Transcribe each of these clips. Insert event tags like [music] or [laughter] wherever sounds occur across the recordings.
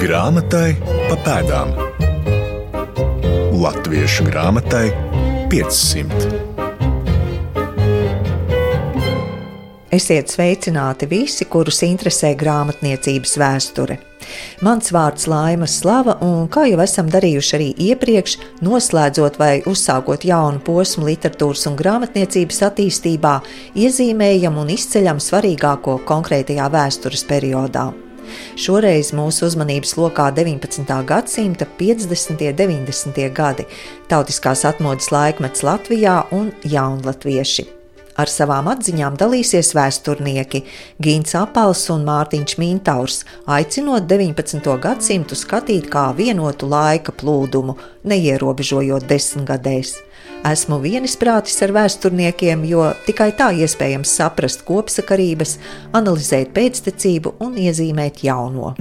Grāmatai pa pēdām. Latviešu grāmatai 500. Esiet sveicināti visi, kurus interesē grāmatniecības vēsture. Mans vārds Laima Slava, un kā jau esam darījuši arī iepriekš, noslēdzot vai uzsākot jaunu posmu literatūras un grāmatniecības attīstībā, iezīmējam un izceļam svarīgāko konkrētajā vēstures periodā. Šoreiz mūsu uzmanības lokā 19. gadsimta 50. un 90. gadi, tautiskās atmodas laikmets Latvijā un jaunlatvieši. Ar savām atziņām dalīsies vēsturnieki Gins Apels un Mārtiņš Mintaurs, aicinot 19. gadsimtu skatīt kā vienotu laika plūdumu, neierobežojot desmitgadēs. Esmu vienisprātis ar vēsturniekiem, jo tikai tā iespējams saprast kopsakarības, analizēt pēctecību un iezīmēt jauno.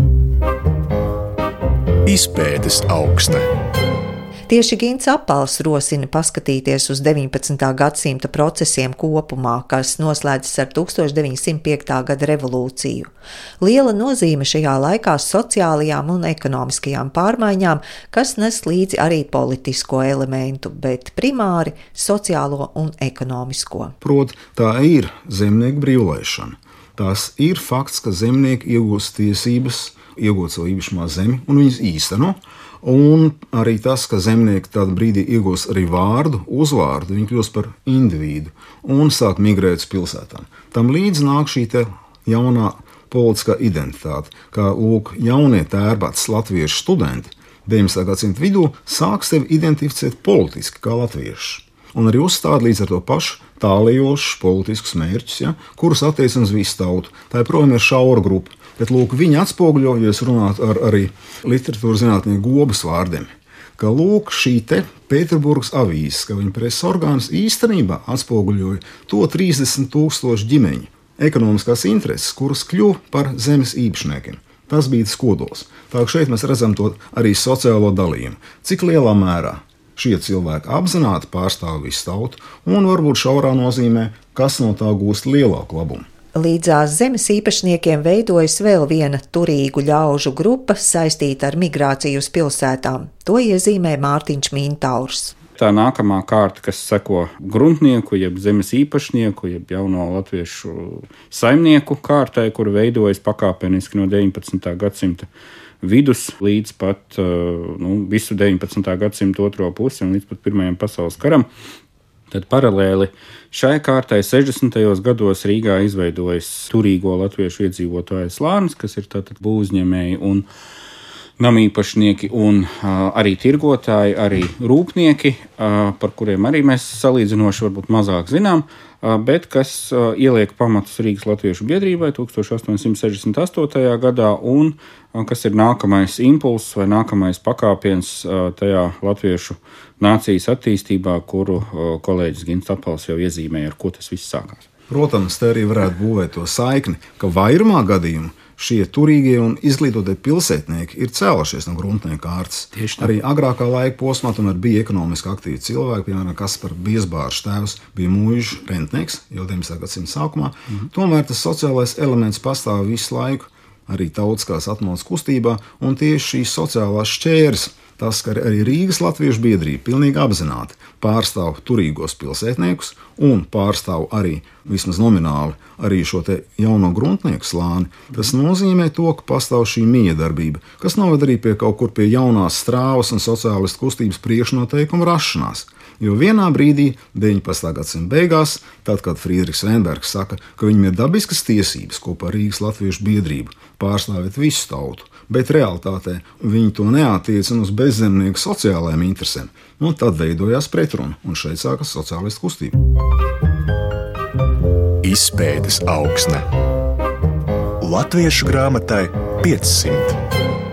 Izpētes augsta. Tieši Gins Apals rosina paskatīties uz 19. gadsimta procesiem kopumā, kas noslēdzas ar 1905. gada revolūciju. Liela nozīme šajā laikā sociālajām un ekonomiskajām pārmaiņām, kas nes līdzi arī politisko elementu, bet primāri sociālo un ekonomisko. Proti, tā ir zemnieku brīvlaišana. Tas ir fakts, ka zemnieki iegūst tiesības iegūt savu īpašumu zemi un viņas īsteno. Un arī tas, ka zemnieki tādā brīdī iegūs arī vārdu, uzvārdu, viņi kļūst par individu un sāk migrēt uz pilsētām. Tam līdzi nāk šī jaunā politiskā identitāte, kā lūk, jaunie tērbāts latviešu studenti 19. gadsimta vidū sāk sevi identificēt politiski kā latvieši. Un arī uzstāda līdz ar to pašu tālējošus politiskus mērķus, ja, kurus attiecinās uz visu tautu. Tā joprojām ir šaura grupa. Bet lūk, viņi atspoguļo, ja es runātu ar arī literatūras zinātnieku gobas vārdiem, ka lūk, šī Pēterburgas avīze, ka viņa preses orgāns īstenībā atspoguļoja to 30 tūkstošu ģimeņu ekonomiskās intereses, kuras kļuva par zemes īpašniekiem. Tas bija tas kodols. Tā kā šeit mēs redzam to arī sociālo dalījumu. Cik lielā mērā šie cilvēki apzināti pārstāv visu tautu, un varbūt šaurā nozīmē, kas no tā gūst lielāku labumu. Līdzās zemes īpašniekiem veidojas vēl viena turīgu ļaužu grupa saistīta ar migrāciju uz pilsētām. To iezīmē Mārtiņš Mintaurs. Tā nākamā kārta, kas seko gruntnieku, jeb zemes īpašnieku, jeb jauno latviešu saimnieku kārtai, kur veidojas pakāpeniski no 19. gadsimta vidus līdz pat nu, visu 19. gadsimta otro pusi un līdz pat Pirmajam pasaules karam. Tad paralēli šai kārtai 60. gados Rīgā izveidojas turīgo latviešu iedzīvotāju slānis, kas ir tātad būvniecēji un namīpašnieki, un arī tirgotāji, arī rūpnieki, par kuriem arī mēs salīdzinoši varbūt mazāk zinām. Bet kas ieliek pamatus Rīgas Latviešu biedrībai 1868. gadā, un kas ir nākamais impulss vai nākamais pakāpiens tajā latviešu nācijas attīstībā, kuru kolēģis Gins Apels jau iezīmēja, ar ko tas viss sākās. Protams, te arī varētu būvēt to saikni, ka vairumā gadījumu šie turīgie un izglītotie pilsētnieki ir cēlušies no gruntnieku kārtas. Arī agrākā laika posmā tomēr bija ekonomiski aktīvi cilvēki, piemēram, Kaspars Biesbārs tēvs bija mūža rentnieks jau 19. gadsimta sākumā. Mhm. Tomēr tas sociālais elements pastāv visu laiku arī tautiskās atmodas kustībā, un tieši šīs sociālās šķērs Tas, ka arī Rīgas Latviešu biedrība pilnīgi apzināti pārstāv turīgos pilsētniekus un pārstāv arī, vismaz nomināli, arī šo jauno gruntnieku slāni, tas nozīmē to, ka pastāv šī miedarbība, kas noved arī pie kaut kur pie jaunās strāvas un sociālistu kustības priekšnoteikumu rašanās. Jo vienā brīdī, 19. gadsimta beigās, tad, kad Friedrichs Vembergs saka, ka viņam ir dabiskas tiesības kopā ar Rīgas Latviešu biedrību pārstāvēt visu tautu, bet realitātē viņi to neatiecina uz bezzemnieku sociālajiem interesēm, nu, tad veidojās pretruna, un šeit sākas sociālistu kustība. Izpētes augsne Latviešu grāmatai 500.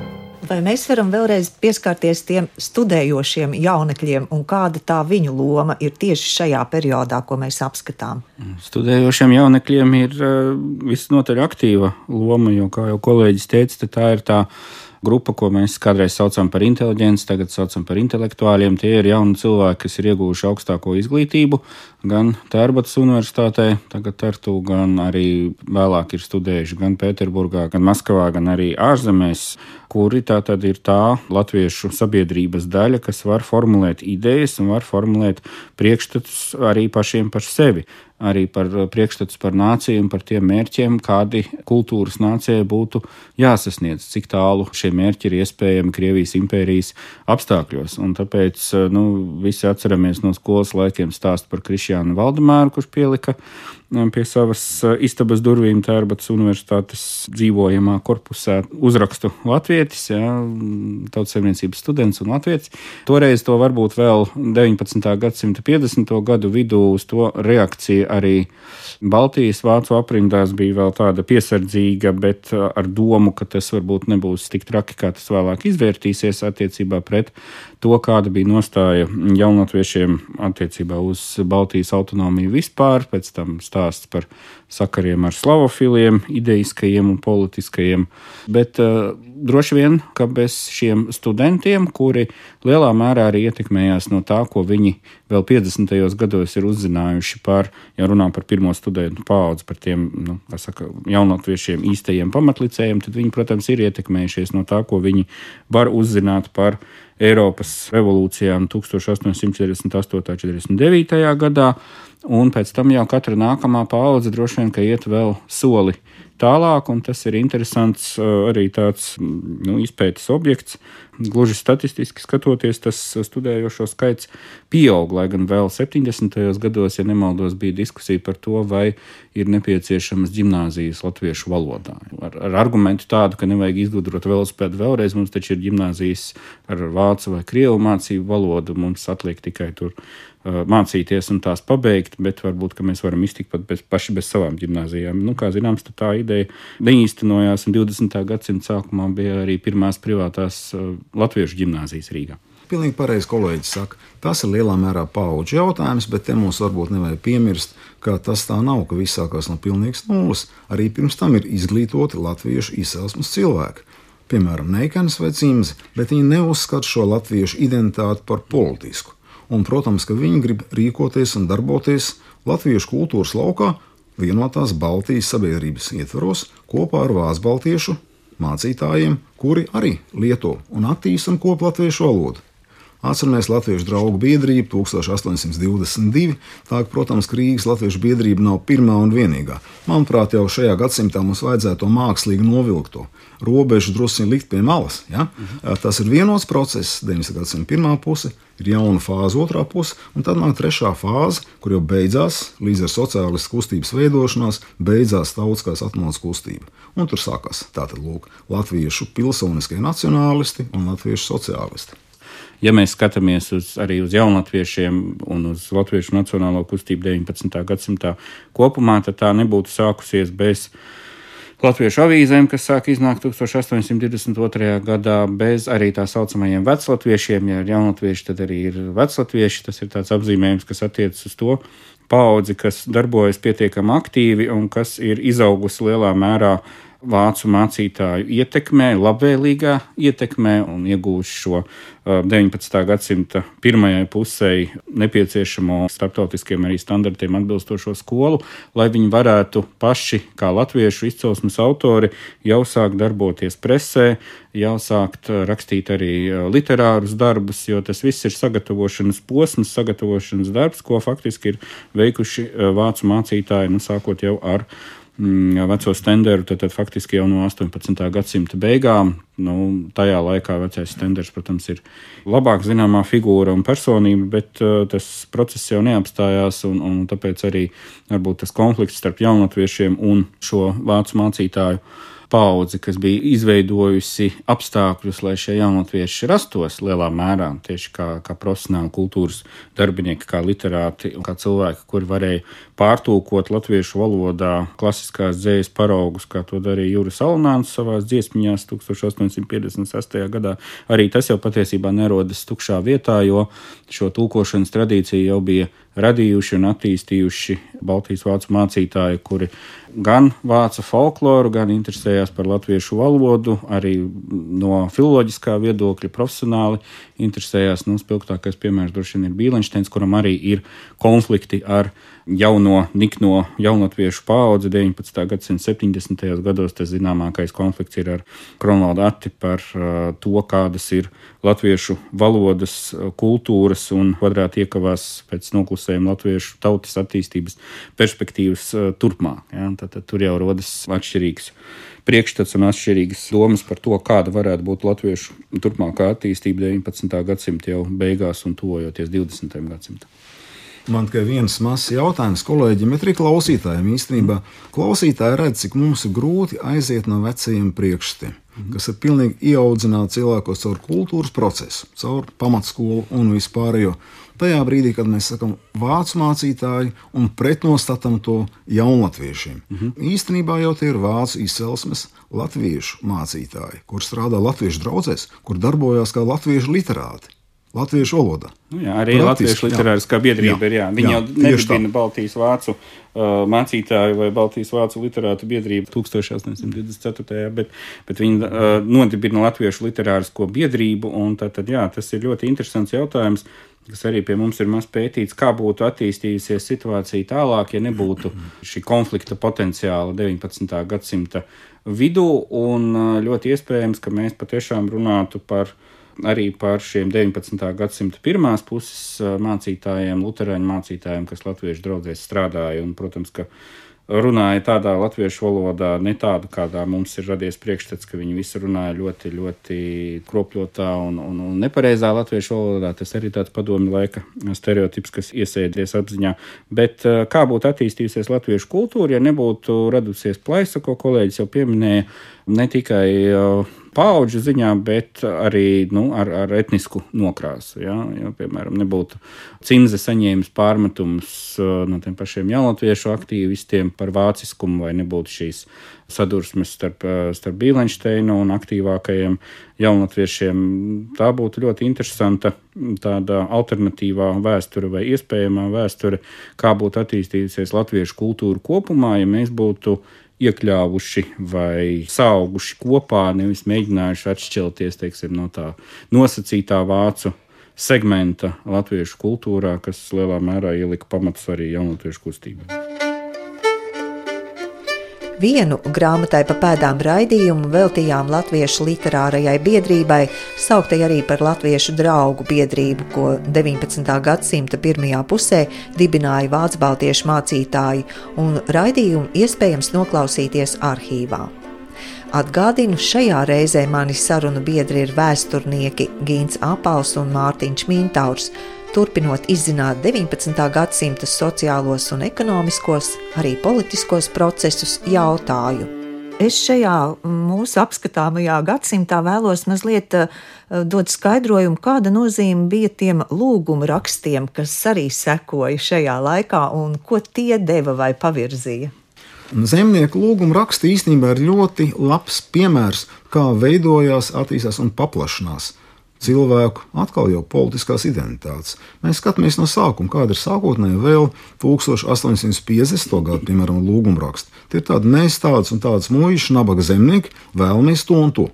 Vai mēs varam vēlreiz pieskarties tiem studējošiem jaunekļiem un kāda tā viņu loma ir tieši šajā periodā, ko mēs apskatām? Studējošiem jaunekļiem ir uh, visnotaļ aktīva loma, jo, kā jau kolēģis teica, tā ir tā grupa, ko mēs kādreiz saucam par inteliģenci, tagad saucam par intelektuāļiem. Tie ir jauni cilvēki, kas ir ieguvuši augstāko izglītību gan Tērbatas universitātē, tagad Tartu, gan arī vēlāk ir studējuši gan Pēterburgā, gan Maskavā, gan arī ārzemēs, kuri tā tad ir tā latviešu sabiedrības daļa, kas var formulēt idejas un var formulēt priekšstatus arī pašiem par sevi arī par priekšstats par nāciju un par tiem mērķiem, kādi kultūras nācijai būtu jāsasniedz, cik tālu šie mērķi ir iespējami Krievijas impērijas apstākļos. Un tāpēc nu, visi atceramies no skolas laikiem stāstu par Krišjānu Valdemāru, kurš pielika pie savas istabas durvīm Tērbatas universitātes dzīvojamā korpusā uzrakstu Latvijas, ja, tautsēmniecības students un Latvijas. Toreiz to varbūt vēl 19. gadsimta 50. gadu vidū uz to reakcija arī Baltijas vācu aprindās bija vēl tāda piesardzīga, bet ar domu, ka tas varbūt nebūs tik traki, kā tas vēlāk izvērtīsies attiecībā pret to, kāda bija nostāja jaunatviešiem attiecībā uz Baltijas autonomiju vispār, pēc tam stāsts par sakariem ar slavofiliem, ideiskajiem un politiskajiem. Bet uh, droši vien, ka bez šiem studentiem, kuri lielā mērā arī ietekmējās no tā, ko viņi vēl 50. gados ir uzzinājuši par, ja runā par pirmo studentu paudzi, par tiem nu, saka, jaunatviešiem īstajiem pamatlicējiem, tad viņi, protams, ir ietekmējušies no tā, ko viņi var uzzināt par Eiropas revolūcijām 1848. un 49. gadā un pēc tam jau katra nākamā paudze droši vien iet vēl soli tālāk, un tas ir interesants uh, arī tāds nu, izpētes objekts. Gluži statistiski skatoties, tas studējošo skaits pieaug, lai gan vēl 70. gados, ja nemaldos, bija diskusija par to, vai ir nepieciešamas gimnāzijas latviešu valodā. Ar, ar argumentu tādu, ka nevajag izgudrot velospēdu vēlreiz, mums taču ir gimnāzijas ar vācu vai krievu mācību valodu, mums atliek tikai tur mācīties un tās pabeigt, bet varbūt mēs varam iztikt pat bez, paši bez savām gimnājām. Nu, kā zināms, tā ideja neīstenojās, un 20. gadsimta sākumā bija arī pirmās privātās latviešu gimnāzijas Rīgā. Pilnīgi pareizi kolēģis saka, tas ir lielā mērā paudžu jautājums, bet te mums varbūt nevajag piemirst, ka tas tā nav, ka viss sākās no pilnīgas nulles. Arī pirms tam ir izglītoti latviešu izcelsmes cilvēki. Piemēram, Neikens vai Cimzi, bet viņi neuzskata šo latviešu identitāti par politisku un, protams, ka viņi grib rīkoties un darboties latviešu kultūras laukā vienotās Baltijas sabiedrības ietvaros kopā ar Vācu baltiešu mācītājiem, kuri arī lieto un attīstina kopu latviešu valodu. Atceramies Latviešu draugu biedrību 1822. Tā, protams, Rīgas Latviešu biedrība nav pirmā un vienīgā. Manuprāt, jau šajā gadsimtā mums vajadzētu to mākslīgi novilkt, robežu drusku likt pie malas. Ja? Mhm. Tas ir vienots process, 19. gadsimta pirmā puse, ir jauna fāze, otrā puse, un tad nāk trešā fāze, kur jau beidzās līdz ar sociālistas kustības veidošanās, beidzās tautiskās atmodas kustība. Un tur sākās tātad lūk, latviešu pilsoniskie nacionālisti un latviešu sociālisti ja mēs skatāmies uz, arī uz jaunatviešiem un uz latviešu nacionālo kustību 19. gadsimtā kopumā, tad tā nebūtu sākusies bez latviešu avīzēm, kas sāk iznākt 1822. gadā, bez arī tā saucamajiem veclatviešiem. Ja ir jaunatvieši, tad arī ir veclatvieši. Tas ir tāds apzīmējums, kas attiecas uz to paudzi, kas darbojas pietiekami aktīvi un kas ir izaugusi lielā mērā vācu mācītāju ietekmē, labvēlīgā ietekmē un iegūst šo 19. gadsimta pirmajai pusē nepieciešamo starptautiskiem arī standartiem atbilstošo skolu, lai viņi varētu paši, kā latviešu izcelsmes autori, jau sākt darboties presē, jau sākt rakstīt arī literārus darbus, jo tas viss ir sagatavošanas posms, sagatavošanas darbs, ko faktiski ir veikuši vācu mācītāji, nu, sākot jau ar veco stenderu, tad, tad faktiski jau no 18. gadsimta beigām. Nu, tajā laikā vecais stenders, protams, ir labāk zināmā figūra un personība, bet uh, tas process jau neapstājās, un, un tāpēc arī varbūt tas konflikts starp jaunatviešiem un šo vācu mācītāju paudzi, kas bija izveidojusi apstākļus, lai šie jaunatvieši rastos lielā mērā tieši kā, kā profesionāli kultūras darbinieki, kā literāti kā cilvēki, kuri varēja pārtulkot latviešu valodā klasiskās dzējas paraugus, kā to darīja Juris Alnāns savās dziesmiņās 1856. gadā. Arī tas jau patiesībā nerodas tukšā vietā, jo šo tulkošanas tradīciju jau bija radījuši un attīstījuši Baltijas vācu mācītāji, kuri gan vāca folkloru, gan interesējās par latviešu valodu, arī no filoloģiskā viedokļa profesionāli interesējās. Nu, spilgtākais piemērs droši vien ir Bīlenšteins, kuram arī ir konflikti ar jauno, nikno jaunatviešu paudzi 19. gadsimta 70. gados. Tas zināmākais konflikts ir ar Kronvaldu Atti par uh, to, kādas ir latviešu valodas, kultūras un kvadrāti iekavās pēc noklusējuma latviešu tautas attīstības perspektīvas uh, turpmāk. Ja? Tad, tad tur jau rodas atšķirīgs priekšstats un atšķirīgas domas par to, kāda varētu būt latviešu turpmākā attīstība 19. gadsimta jau beigās un tuvojoties 20. gadsimtam. Man tikai viens mazs jautājums kolēģiem, bet arī klausītājiem. Īstenībā klausītāji redz, cik mums ir grūti aiziet no vecajiem priekšstatiem, kas ir pilnīgi ieaudzināti cilvēkos caur kultūras procesu, caur pamatskolu un vispārējo. Tajā brīdī, kad mēs sakām vācu mācītāji un pretnostatām to jaunatviešiem, mm -hmm. īstenībā jau tie ir vācu izcelsmes latviešu mācītāji, kur strādā latviešu draugzēs, kur darbojās kā latviešu literāti latviešu valodā. Nu, jā, arī Praktiski, Latviešu literāriskā biedrība jā, ir. Jā. Viņi jā, jau nedibina Baltijas vācu uh, mācītāju vai Baltijas vācu literātu biedrību 1824. bet, bet viņi uh, nodibina Latviešu literārisko biedrību. Tad, tad, jā, tas ir ļoti interesants jautājums. Kas arī pie mums ir maz pētīts, kā būtu attīstījusies situācija tālāk, ja nebūtu šī konflikta potenciāla 19. gadsimta vidū. Un uh, ļoti iespējams, ka mēs patiešām runātu par uh, arī par šiem 19. gadsimta pirmās puses mācītājiem, luterāņu mācītājiem, kas latviešu draugzēs strādāja. Un, protams, ka runāja tādā latviešu valodā, ne tāda, kādā mums ir radies priekšstats, ka viņi visi runāja ļoti, ļoti kropļotā un, un, un nepareizā latviešu valodā. Tas arī tāds padomju laika stereotips, kas iesēdies apziņā. Bet kā būtu attīstījusies latviešu kultūra, ja nebūtu radusies plaisa, ko kolēģis jau pieminēja, ne tikai paudžu ziņā, bet arī nu, ar, ar etnisku nokrāsu. Ja? Ja, piemēram, nebūtu Cinze saņēmis pārmetumus uh, no tiem pašiem jaunatviešu aktīvistiem par vāciskumu, vai nebūtu šīs sadursmes starp, uh, starp Bīlensteinu un aktīvākajiem jaunatviešiem. Tā būtu ļoti interesanta tāda alternatīvā vēsture vai iespējamā vēsture, kā būtu attīstījusies latviešu kultūra kopumā, ja mēs būtu iekļāvuši vai sauguši kopā, nevis mēģinājuši atšķelties teiksim, no tā nosacītā vācu segmenta latviešu kultūrā, kas lielā mērā ielika pamatus arī jaunatviešu kustībai. Vienu grāmatai pa pēdām raidījumu veltījām Latviešu literārajai biedrībai, sauktai arī par Latviešu draugu biedrību, ko 19. gadsimta pirmajā pusē dibināja vācu baltiešu mācītāji, un raidījumu iespējams noklausīties arhīvā. Atgādinu, šajā reizē mani sarunu biedri ir vēsturnieki Gīns Apals un Mārtiņš Mintaurs turpinot izzināt 19. gadsimta sociālos un ekonomiskos, arī politiskos procesus, jautāju. Es šajā mūsu apskatāmajā gadsimtā vēlos mazliet uh, dot skaidrojumu, kāda nozīme bija tiem lūguma rakstiem, kas arī sekoja šajā laikā un ko tie deva vai pavirzīja. Zemnieku lūguma raksti īstenībā ir ļoti labs piemērs, kā veidojās, attīstās un paplašinās cilvēku, atkal jau politiskās identitātes. Mēs skatāmies no sākuma, kāda ir sākotnēji vēl 1850. gada, piemēram, lūgumraksts. Tie ir tādi mēs tāds un tāds mūžs, nabaga zemnieki, vēlamies to un to.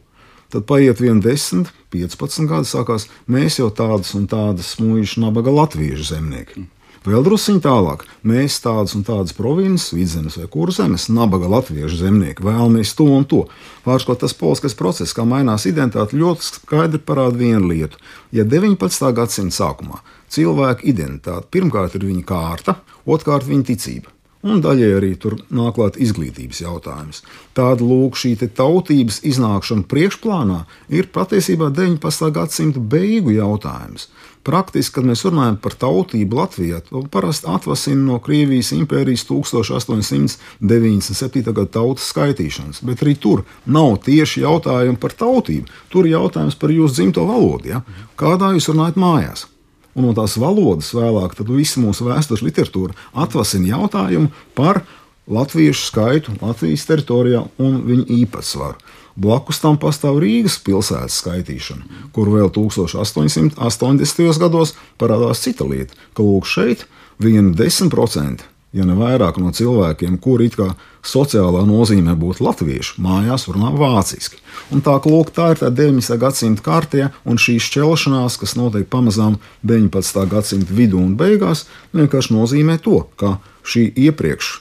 Tad paiet vien 10, 15 gadi, sākās mēs jau tādas un tādas mūžs, nabaga latviešu zemnieki. Vēl druskuļi tālāk, mēs tādas un tādas provinces, vidzemes vai kurzemes, nabaga latviešu zemnieki vēlamies to un to. Pārskot tas politiskais process, kā mainās identitāte, ļoti skaidri parāda vienu lietu. Ja 19. gadsimta sākumā cilvēka identitāte pirmkārt ir viņa kārta, otrkārt viņa ticība un daļai arī tur nāk klāt izglītības jautājums. Tāda lūk, šī tautības iznākšana priekšplānā ir patiesībā 19. gadsimta beigu jautājums. Praktiski, kad mēs runājam par tautību Latvijā, to parasti atvasina no Krievijas impērijas 1897. gada tautas skaitīšanas, bet arī tur nav tieši jautājumi par tautību. Tur ir jautājums par jūsu dzimto valodu, ja? kādā jūs runājat mājās. Un no tās valodas vēlāk visa mūsu vēstures literatūra atvasina jautājumu par latviešu skaitu Latvijas teritorijā un viņu īpatsvaru. Blakus tam pastāv Rīgas pilsētas skaitīšana, kur vēl 1880. gados parādās cita lieta, ka lūk, šeit Viena desmit procenti ja ne vairāk no cilvēkiem, kuri it kā sociālā nozīmē būtu latvieši, mājās runā vāciski. Un tā, lūk, tā ir tā 19. gadsimta kārtē, un šī šķelšanās, kas notiek pamazām 19. gadsimta vidū un beigās, vienkārši nozīmē to, ka šī iepriekš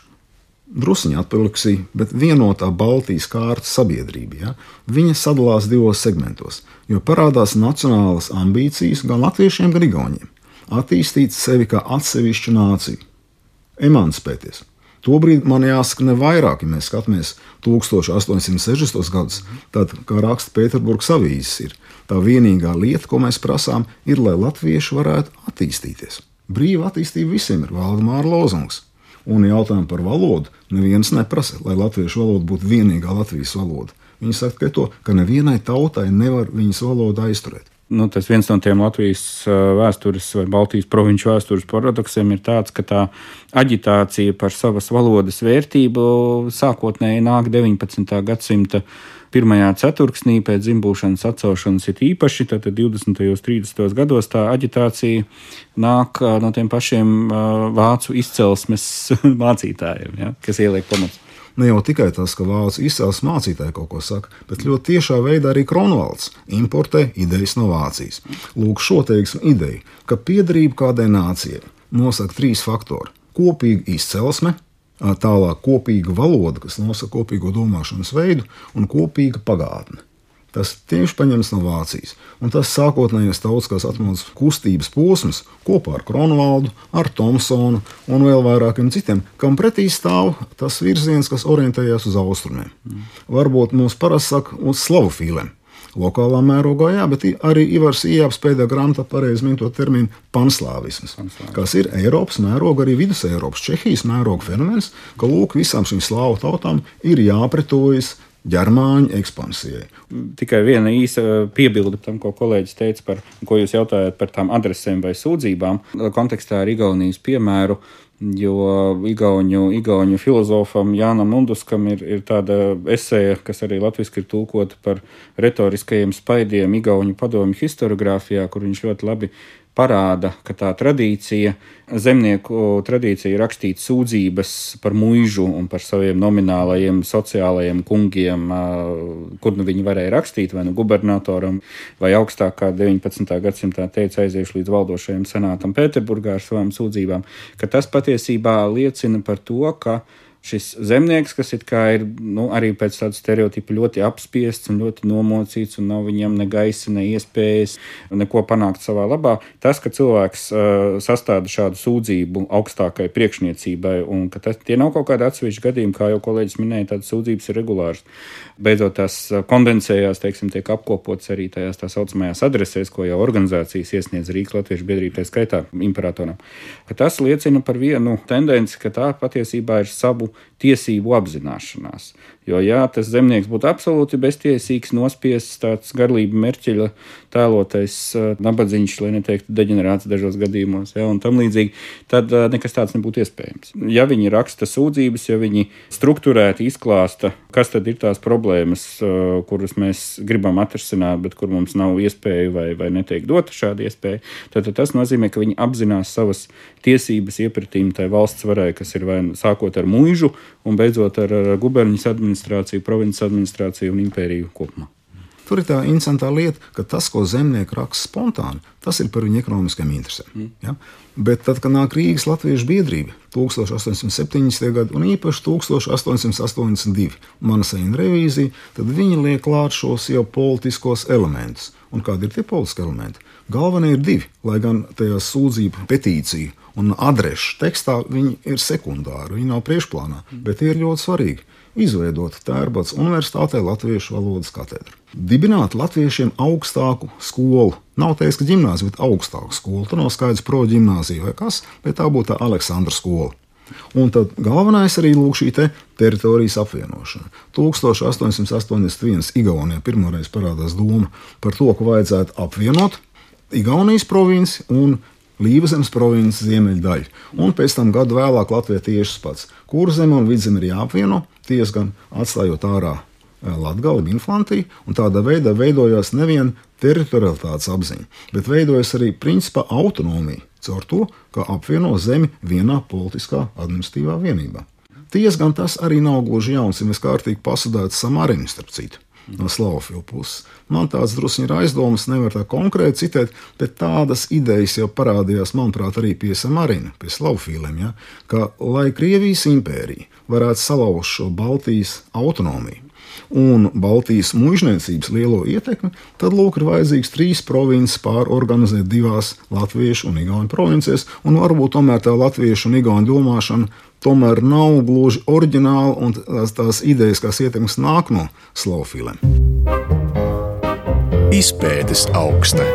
druskuļi atpaliksī, bet vienotā Baltijas kārtas sabiedrība. Ja, viņa sadalās divos segmentos, jo parādās nacionālas ambīcijas gan latviešiem, gan igauniem. Attīstīt sevi kā atsevišķu nāciju emancipēties. Tobrīd man jāsaka, ne vairāk, ja mēs skatāmies 1860. gadus, tad, kā raksta Pēterburgas avīzes, tā vienīgā lieta, ko mēs prasām, ir, lai latvieši varētu attīstīties. Brīva attīstība visiem ir Valdemāra lozungs. Un jautājumu par valodu neviens neprasa, lai latviešu valoda būtu vienīgā Latvijas valoda. Viņi saka tikai to, ka nevienai tautai nevar viņas valodu aizturēt nu, tas viens no tiem Latvijas vēstures vai Baltijas provinču vēstures paradoksiem ir tāds, ka tā aģitācija par savas valodas vērtību sākotnēji nāk 19. gadsimta pirmajā ceturksnī pēc dzimbūšanas atcelšanas ir īpaši, tad 20. un 30. gados tā aģitācija nāk no tiem pašiem vācu izcelsmes [laughs] mācītājiem, ja, kas ieliek pamats ne jau tikai tas, ka vācu izcelsmes mācītāji kaut ko saka, bet ļoti tiešā veidā arī Kronvalds importē idejas no Vācijas. Lūk, šo teiksim ideju, ka piedarība kādai nācijai nosaka trīs faktori - kopīga izcelsme, tālāk kopīga valoda, kas nosaka kopīgo domāšanas veidu, un kopīga pagātne. Tas tieši paņemts no Vācijas. Un tas sākotnējais tautiskās atmodas kustības posms kopā ar Kronvaldu, ar Tomsonu un vēl vairākiem citiem, kam pretī stāv tas virziens, kas orientējas uz austrumiem. Mm. Varbūt mums parasti saka uz slavofīliem. Lokālā mērogā, jā, bet arī Ivars Ijāps pēdējā grāmatā pareizi min to terminu panslāvisms, Panslāvis. kas ir Eiropas mēroga, arī Vidus Eiropas, Čehijas mēroga fenomens, ka lūk, visām šīm slāvu tautām ir jāpretojas ģermāņu ekspansijai. Tikai viena īsa piebilde tam, ko kolēģis teica par, ko jūs jautājat par tām adresēm vai sūdzībām. Kontekstā ar Igaunijas piemēru, jo Igauņu, Igauņu filozofam Jānam Munduskam ir, ir tāda esēja, kas arī latviešu ir tulkota par retoriskajiem spaidiem Igauņu padomju historiografijā, kur viņš ļoti labi parāda, ka tā tradīcija, zemnieku tradīcija rakstīt sūdzības par mūžu un par saviem nominālajiem sociālajiem kungiem, kur nu viņi varēja rakstīt, vai nu gubernatoram, vai augstākā 19. gadsimtā teica aiziešu līdz valdošajam senātam Pēterburgā ar savām sūdzībām, ka tas patiesībā liecina par to, ka šis zemnieks, kas ir nu, arī pēc tāda stereotipa ļoti apspiests un ļoti nomocīts, un nav viņam ne gaisa, ne iespējas neko panākt savā labā. Tas, ka cilvēks uh, sastāda šādu sūdzību augstākai priekšniecībai, un ka tas, tie nav kaut kādi atsevišķi gadījumi, kā jau kolēģis minēja, tādas sūdzības ir regulāras. Beidzot, tās kondensējās, teiksim, tiek apkopotas arī tajās tā saucamajās adresēs, ko jau organizācijas iesniedz Rīgas Latviešu biedrība, tā skaitā imperatoram. Tas liecina par vienu tendenci, ka tā patiesībā ir savu tiesību apzināšanās. Jo, ja tas zemnieks būtu absolūti beztiesīgs, nospiests, tāds garlība merķeļa tēlotais uh, nabadzīgs, lai neteiktu deģenerāts dažos gadījumos, ja, un tam līdzīgi, tad uh, nekas tāds nebūtu iespējams. Ja viņi raksta sūdzības, ja viņi struktūrēti izklāsta, kas tad ir tās problēmas, uh, kuras mēs gribam atrisināt, bet kur mums nav iespēja vai, vai netiek dota šāda iespēja, tad, tad tas nozīmē, ka viņi apzinās savas tiesības iepratīm tai valsts varai, kas ir vai nu sākot ar mūžu un beidzot ar, ar guberņas administrāciju, provinces administrāciju un impēriju kopumā. Tur ir tā interesantā lieta, ka tas, ko zemnieki raksta spontāni, tas ir par viņu ekonomiskām interesēm. Mm. Ja? Bet tad, kad nāk Rīgas Latviešu biedrība 1870. gadā un īpaši 1882. mana sēņa revīzija, tad viņi liek klāt šos jau politiskos elementus. Un kādi ir tie politiski elementi? Galvenie ir divi, lai gan tajā sūdzību petīciju un adrešu tekstā viņi ir sekundāri, viņi nav priekšplānā, bet tie ir ļoti svarīgi izveidot Tērbats Universitātē Latviešu valodas katedru. Dibināt latviešiem augstāku skolu. Nav teiks, ka gimnāzija, bet augstāku skolu. Tur nav skaidrs pro gimnāzija vai kas, bet tā būtu tā Aleksandra skola. Un tad galvenais arī lūk šī te teritorijas apvienošana. 1881. Igaunijā pirmoreiz parādās doma par to, ka vajadzētu apvienot Igaunijas provinci un Līvazemes provinces ziemeļdaļu. Un pēc tam gadu vēlāk Latvija tieši pats. Kurzeme un vidzeme ir jāapvieno, ties gan atstājot ārā eh, Latviju, inflantiju, un tādā veidā veidojās nevien teritorialitātes apziņa, bet veidojas arī principā autonomija caur to, ka apvieno zemi vienā politiskā administratīvā vienībā. Tiesa gan tas arī nav gluži jauns, ja mēs kārtīgi pasūdētu samarinu starp citu. No Slavofila puses. Man tāds drusku ir aizdomas, nevar tā konkrēti citēt, bet tādas idejas jau parādījās, manuprāt, arī pie Samarina, pie Slavofiliem. Ja? Ka, lai Krievijas impērija varētu salauzt šo Baltijas autonomiju, un Baltijas mužniecības lielo ietekmi, tad lūk, ir vajadzīgs trīs provinces pārorganizēt divās latviešu un igauņu provincijās, un varbūt tomēr tā latviešu un igauņu domāšana tomēr nav gluži oriģināla, un tās, tās idejas, kas ietekmes nāk no slavofiliem. Izpētes augsne.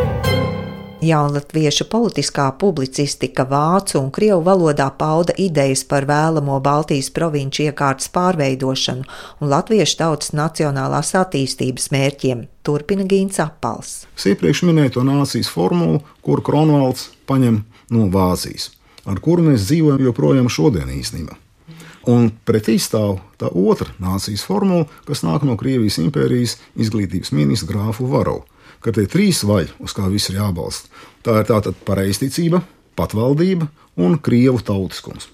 Jaunatviešu politiskā publicistika vācu un krievu valodā pauda idejas par vēlamo Baltijas provinču iekārtas pārveidošanu un latviešu tautas nacionālās attīstības mērķiem, turpina Gīns Apals. Es iepriekš minēju to nācijas formulu, kuru Kronvalds paņem no Vācijas, ar kuru mēs dzīvojam joprojām šodien īstenībā. Un pretī stāv tā otra nācijas formula, kas nāk no Krievijas impērijas izglītības ministra grāfu Varovu ka tie trīs vaļi, uz kā viss ir jābalsta, tā ir tātad pareizticība, patvaldība un krievu tautiskums.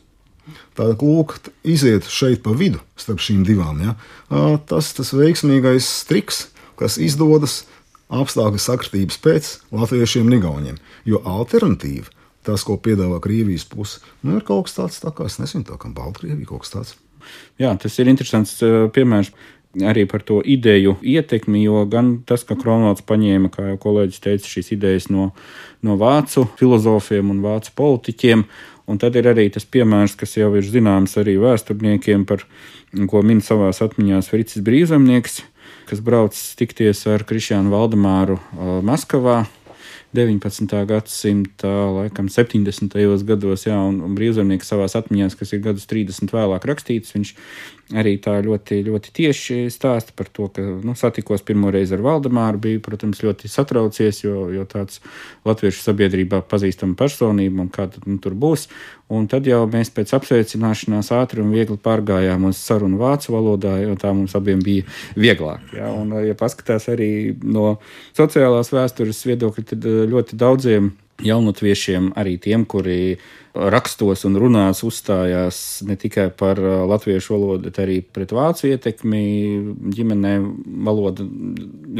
Tātad, lūk, iziet šeit pa vidu starp šīm divām. Ja? Tas tas veiksmīgais triks, kas izdodas apstākļu sakritības pēc latviešiem un igauniem. Jo alternatīva, tas, ko piedāvā Krievijas puse, nu, ir kaut kas tāds, tā kā es nezinu, tā kā Baltkrievija kaut kas tāds. Jā, tas ir interesants piemērs arī par to ideju ietekmi, jo gan tas, ka Kronvalds paņēma, kā jau kolēģis teica, šīs idejas no, no vācu filozofiem un vācu politiķiem, un tad ir arī tas piemērs, kas jau ir zināms arī vēsturniekiem, par ko min savās atmiņās Fricis Brīvzemnieks, kas brauc tikties ar Krišānu Valdemāru Maskavā 19. gadsimta, laikam 70. gados, jā, un, un brīvzemnieks savā atmiņā, kas ir gadus 30 vēlāk rakstīts, viņš arī tā ļoti, ļoti tieši stāsta par to, ka nu, satikos pirmo reizi ar Valdemāru, bija, protams, ļoti satraucies, jo, jo tāds latviešu sabiedrībā pazīstama personība un kā tad, nu, tur būs. Un tad jau mēs pēc apsveicināšanās ātri un viegli pārgājām uz sarunu vācu valodā, jo tā mums abiem bija vieglāk. Ja? Un, ja paskatās arī no sociālās vēstures viedokļa, tad ļoti daudziem jaunatviešiem, arī tiem, kuri rakstos un runās uzstājās ne tikai par uh, latviešu valodu, bet arī pret vācu ietekmi. Ģimenē valoda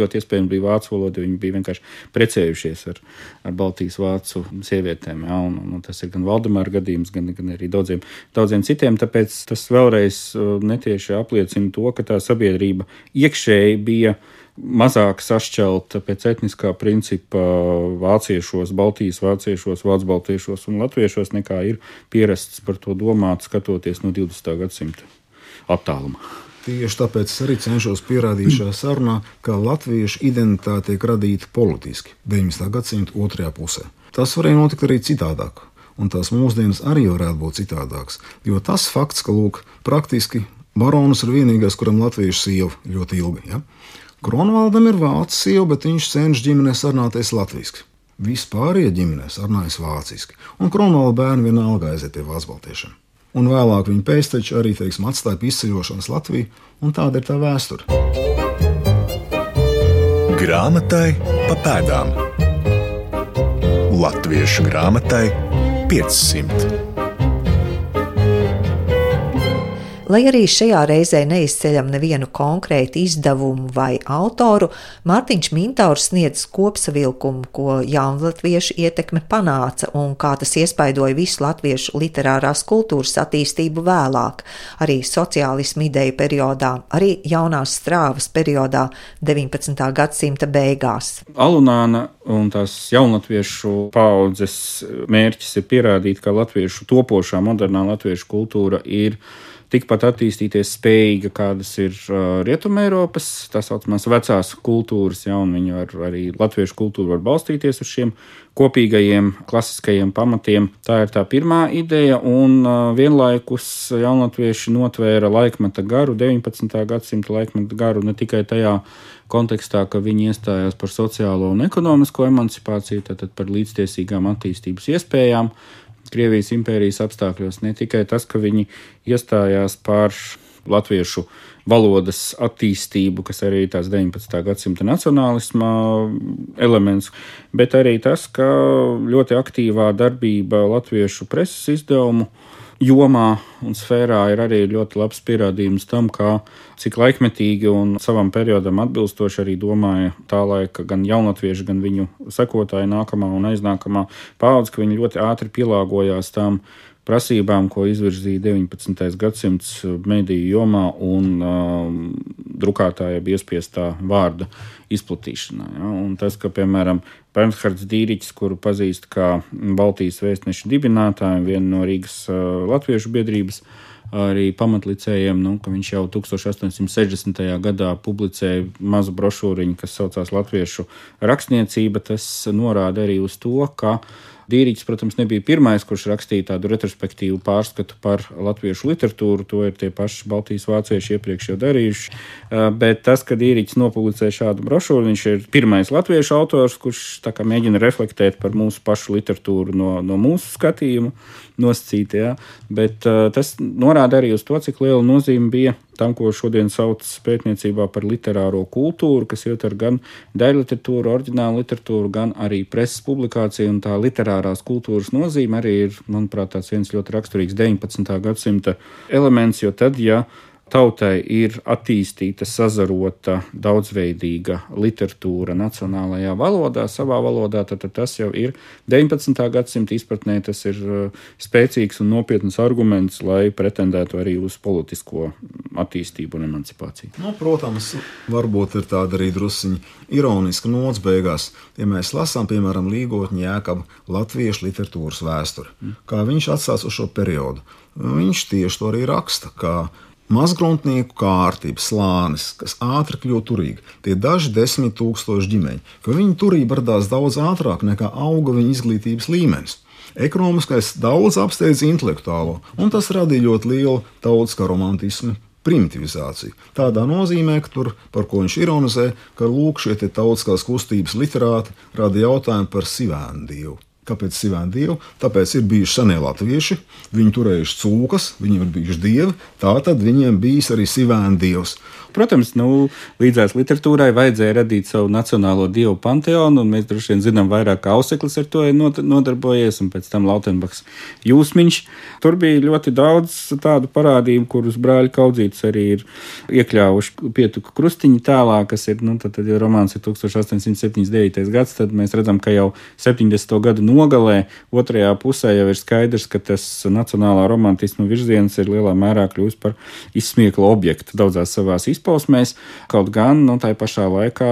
ļoti iespējams bija vācu valoda, viņi bija vienkārši precējušies ar, ar Baltijas vācu sievietēm. Ja, un, un tas ir gan Valdemāra gadījums, gan, gan arī daudziem, daudziem citiem. Tāpēc tas vēlreiz uh, netieši apliecina to, ka tā sabiedrība iekšēji bija mazāk sašķelta pēc etniskā principa vāciešos, baltijas vāciešos, vācu baltiešos un latviešos, nekā ir pierasts par to domāt, skatoties no 20. gadsimta attālumā. Tieši tāpēc es arī cenšos pierādīt šajā sarunā, ka latviešu identitāte tiek radīta politiski 19. gadsimta otrajā pusē. Tas varēja notikt arī citādāk, un tās mūsdienas arī varētu būt citādākas. Jo tas fakts, ka lūk, praktiski baronis ir vienīgais, kuram latviešu sieva ļoti ilgi. Ja? Kronvaldam ir vācu sieva, bet viņš cenšas ģimenē sarunāties latviešu. Vispārējie ģimenē sarunājas vāciski, un Kronvalda bērni vienalga aiziet pie vācu baltiešiem. Un vēlāk viņa pēcteči arī teiksim, atstāja izceļošanas Latviju, un tāda ir tā vēsture. Grāmatai pa pēdām Latviešu grāmatai 500. Lai arī šajā reizē neizceļam nevienu konkrētu izdevumu vai autoru, Mārtiņš Mintaurs sniedz kopsavilkumu, ko jaunlatviešu ietekme panāca un kā tas iespaidoja visu latviešu literārās kultūras attīstību vēlāk, arī sociālismu ideju periodā, arī jaunās strāvas periodā 19. gadsimta beigās. Alunāna un tās jaunatviešu paudzes mērķis ir pierādīt, ka latviešu topošā modernā latviešu kultūra ir tikpat attīstīties spējīga, kādas ir uh, Rietumēropas, tā saucamās vecās kultūras, ja, un viņi var arī latviešu kultūru var balstīties uz šiem kopīgajiem klasiskajiem pamatiem. Tā ir tā pirmā ideja, un uh, vienlaikus jaunatvieši notvēra laikmeta garu, 19. gadsimta laikmeta garu ne tikai tajā kontekstā, ka viņi iestājās par sociālo un ekonomisko emancipāciju, tātad par līdztiesīgām attīstības iespējām, Krievijas impērijas apstākļos. Ne tikai tas, ka viņi iestājās par latviešu valodas attīstību, kas arī ir tās 19. gadsimta nacionālisma elements, bet arī tas, ka ļoti aktīvā darbība latviešu preses izdevumu jomā un sfērā ir arī ļoti labs pierādījums tam, kā, cik laikmetīgi un savam periodam atbilstoši arī domāja tā laika gan jaunatvieši, gan viņu sekotāji nākamā un aiznākamā paudze, ka viņi ļoti ātri pielāgojās tam prasībām, ko izvirzīja 19. gadsimts mediju jomā un um, drukātāja iespiestā vārda izplatīšanā. Ja? Un tas, ka, piemēram, Bernhards Dīriķis, kuru pazīst kā Baltijas vēstneša dibinātāju, viena no Rīgas uh, latviešu biedrības, arī pamatlicējiem, nu, ka viņš jau 1860. gadā publicēja mazu brošūriņu, kas saucās Latviešu rakstniecība. Tas norāda arī uz to, ka Dīriķis, protams, nebija pirmais, kurš rakstīja tādu retrospektīvu pārskatu par latviešu literatūru. To ir tie paši Baltijas vācieši iepriekš jau darījuši. Bet tas, ka Dīriķis nopublicēja šādu brošūru, viņš ir pirmais latviešu autors, kurš mēģina reflektēt par mūsu pašu literatūru no, no mūsu skatījuma nosacīti. Ja? Bet uh, tas norāda arī uz to, cik liela nozīme bija tam, ko šodien sauc pētniecībā par literāro kultūru, kas ietver gan daļliteratūru, oriģinālu literatūru, gan arī preses publikāciju. Un tā literārās kultūras nozīme arī ir, manuprāt, viens ļoti raksturīgs 19. gadsimta elements, jo tad, ja tautai ir attīstīta, sazarota, daudzveidīga literatūra nacionālajā valodā, savā valodā, tad, tad tas jau ir 19. gadsimta izpratnē, tas ir uh, spēcīgs un nopietns arguments, lai pretendētu arī uz politisko attīstību un emancipāciju. Nu, protams, varbūt ir tāda arī drusciņa ironiska nots beigās, ja mēs lasām, piemēram, Līgotņa Jēkabu latviešu literatūras vēsturi, kā viņš atsās uz šo periodu. Viņš tieši to arī raksta, ka Mazgruntnieku kārtība, slānis, kas ātri kļūst turīgi, tie daži desmit tūkstoši ģimeņi, ka viņu turība radās daudz ātrāk nekā auga viņa izglītības līmenis. Ekonomiskais daudz apsteidz intelektuālo, un tas radīja ļoti lielu tautiskā romantismu primitivizāciju. Tādā nozīmē, ka tur, par ko viņš ironizē, ka lūk, šie tautiskās kustības literāti rada jautājumu par sivēnu dievu. Kāpēc sivēna dievu? Tāpēc ir bijuši senie latvieši, viņi turējuši cūkas, viņiem ir bijuši dievi, tā tad viņiem bijis arī sivēna dievs. Protams, nu, līdzās literatūrai vajadzēja radīt savu nacionālo dievu panteonu, un mēs droši vien zinām vairāk, kā Auseklis ar to ir nodarbojies, un pēc tam Lautenbachs jūsmiņš. Tur bija ļoti daudz tādu parādību, kurus brāļi kaudzītis arī ir iekļāvuši pietuku krustiņu tēlā, kas ir, nu, tad, tad ja romāns ir 1879. gads, tad mēs redzam, ka jau 70. gadu nogalē, otrajā pusē jau ir skaidrs, ka tas nacionālā romantisma virziens ir lielā mērā kļūst par izsmieklu objektu daudzās savās izpausmēs. Kaut gan nu, tā pašā laikā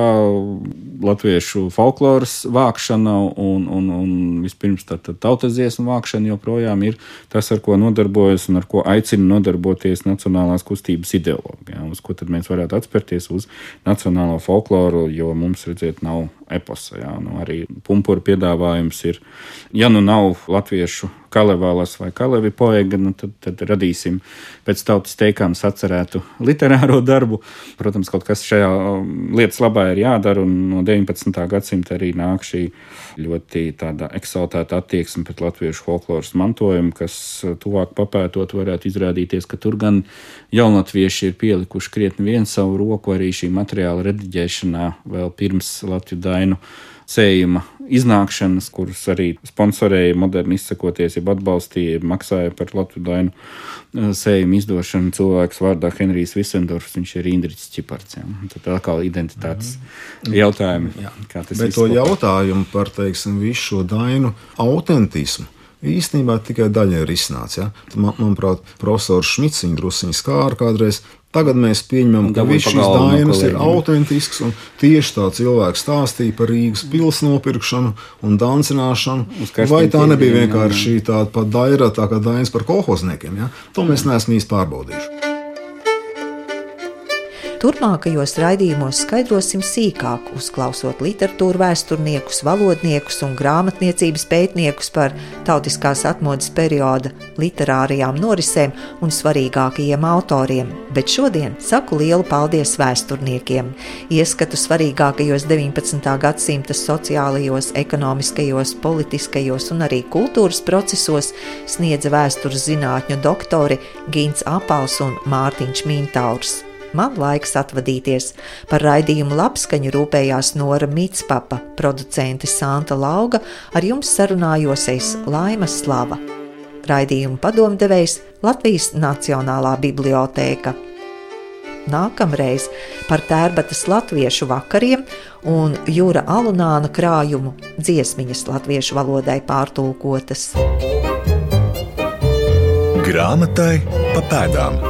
latviešu folkloras vākšana un, un, un vispirms tā, tā tautas dziesmu vākšana joprojām ir tas, ar ko nodarbojas un ar ko aicina nodarboties nacionālās kustības ideologi. Ja, uz ko tad mēs varētu atspērties uz nacionālo folkloru, jo mums, redziet, nav eposa. Jā, nu, arī pumpura piedāvājums ir, ja nu nav latviešu kalevālas vai kalevi poega, nu, tad, tad radīsim pēc tautas teikām sacerētu literāro darbu. Protams, kaut kas šajā um, lietas labā ir jādara, un no 19. gadsimta arī nāk šī ļoti tāda eksaltēta attieksme pret latviešu folkloras mantojumu, kas uh, tuvāk papētot varētu izrādīties, ka tur gan jaunatvieši ir pielikuši krietni vien savu roku arī šī materiāla rediģēšanā vēl pirms Latviju dainu sējuma iznākšanas, kurus arī sponsorēja moderni izsakoties, jeb atbalstīja, maksāja par Latviju dainu uh, sējumu izdošanu cilvēks vārdā Henrijs Visendorfs, viņš ir Indriķis Čiparts. Ja. Tad atkal identitātes mm. jautājumi. Jā. Kā tas Bet to jautājumu par, teiksim, visu šo dainu autentismu īstenībā tikai daļai ir izsnācis. Ja? Man, manuprāt, profesors Šmits viņu druskuļi skāra kādreiz. Tagad mēs pieņemam, ka viss šis dainas ir autentisks. Tieši tā cilvēks stāstīja par Rīgas pilsētu nopirkšanu un dancināšanu. Vai tā nebija vienkārši tāda pat daira, tā kā dainas par kolhozniekiem? Ja? To mēs neesam īsti pārbaudījuši. Turpmākajos raidījumos skaidrosim sīkāk, uzklausot literatūru vēsturniekus, valodniekus un grāmatniecības pētniekus par tautiskās atmodas perioda literārajām norisēm un svarīgākajiem autoriem. Bet šodien saku lielu paldies vēsturniekiem! Ieskatu svarīgākajos 19. gadsimta sociālajos, ekonomiskajos, politiskajos un arī kultūras procesos sniedza vēstures zinātņu doktori Gins Apals un Mārtiņš Mintaurs. Man laiks atvadīties. Par raidījumu labskaņu rūpējās Nora Mitspapa, producente Santa Lauga, ar jums sarunājos es Laima Slava. Raidījumu padomdevējs Latvijas Nacionālā bibliotēka. Nākamreiz par tērbatas latviešu vakariem un jūra alunāna krājumu dziesmiņas latviešu valodai pārtulkotas. Grāmatai pa pēdām.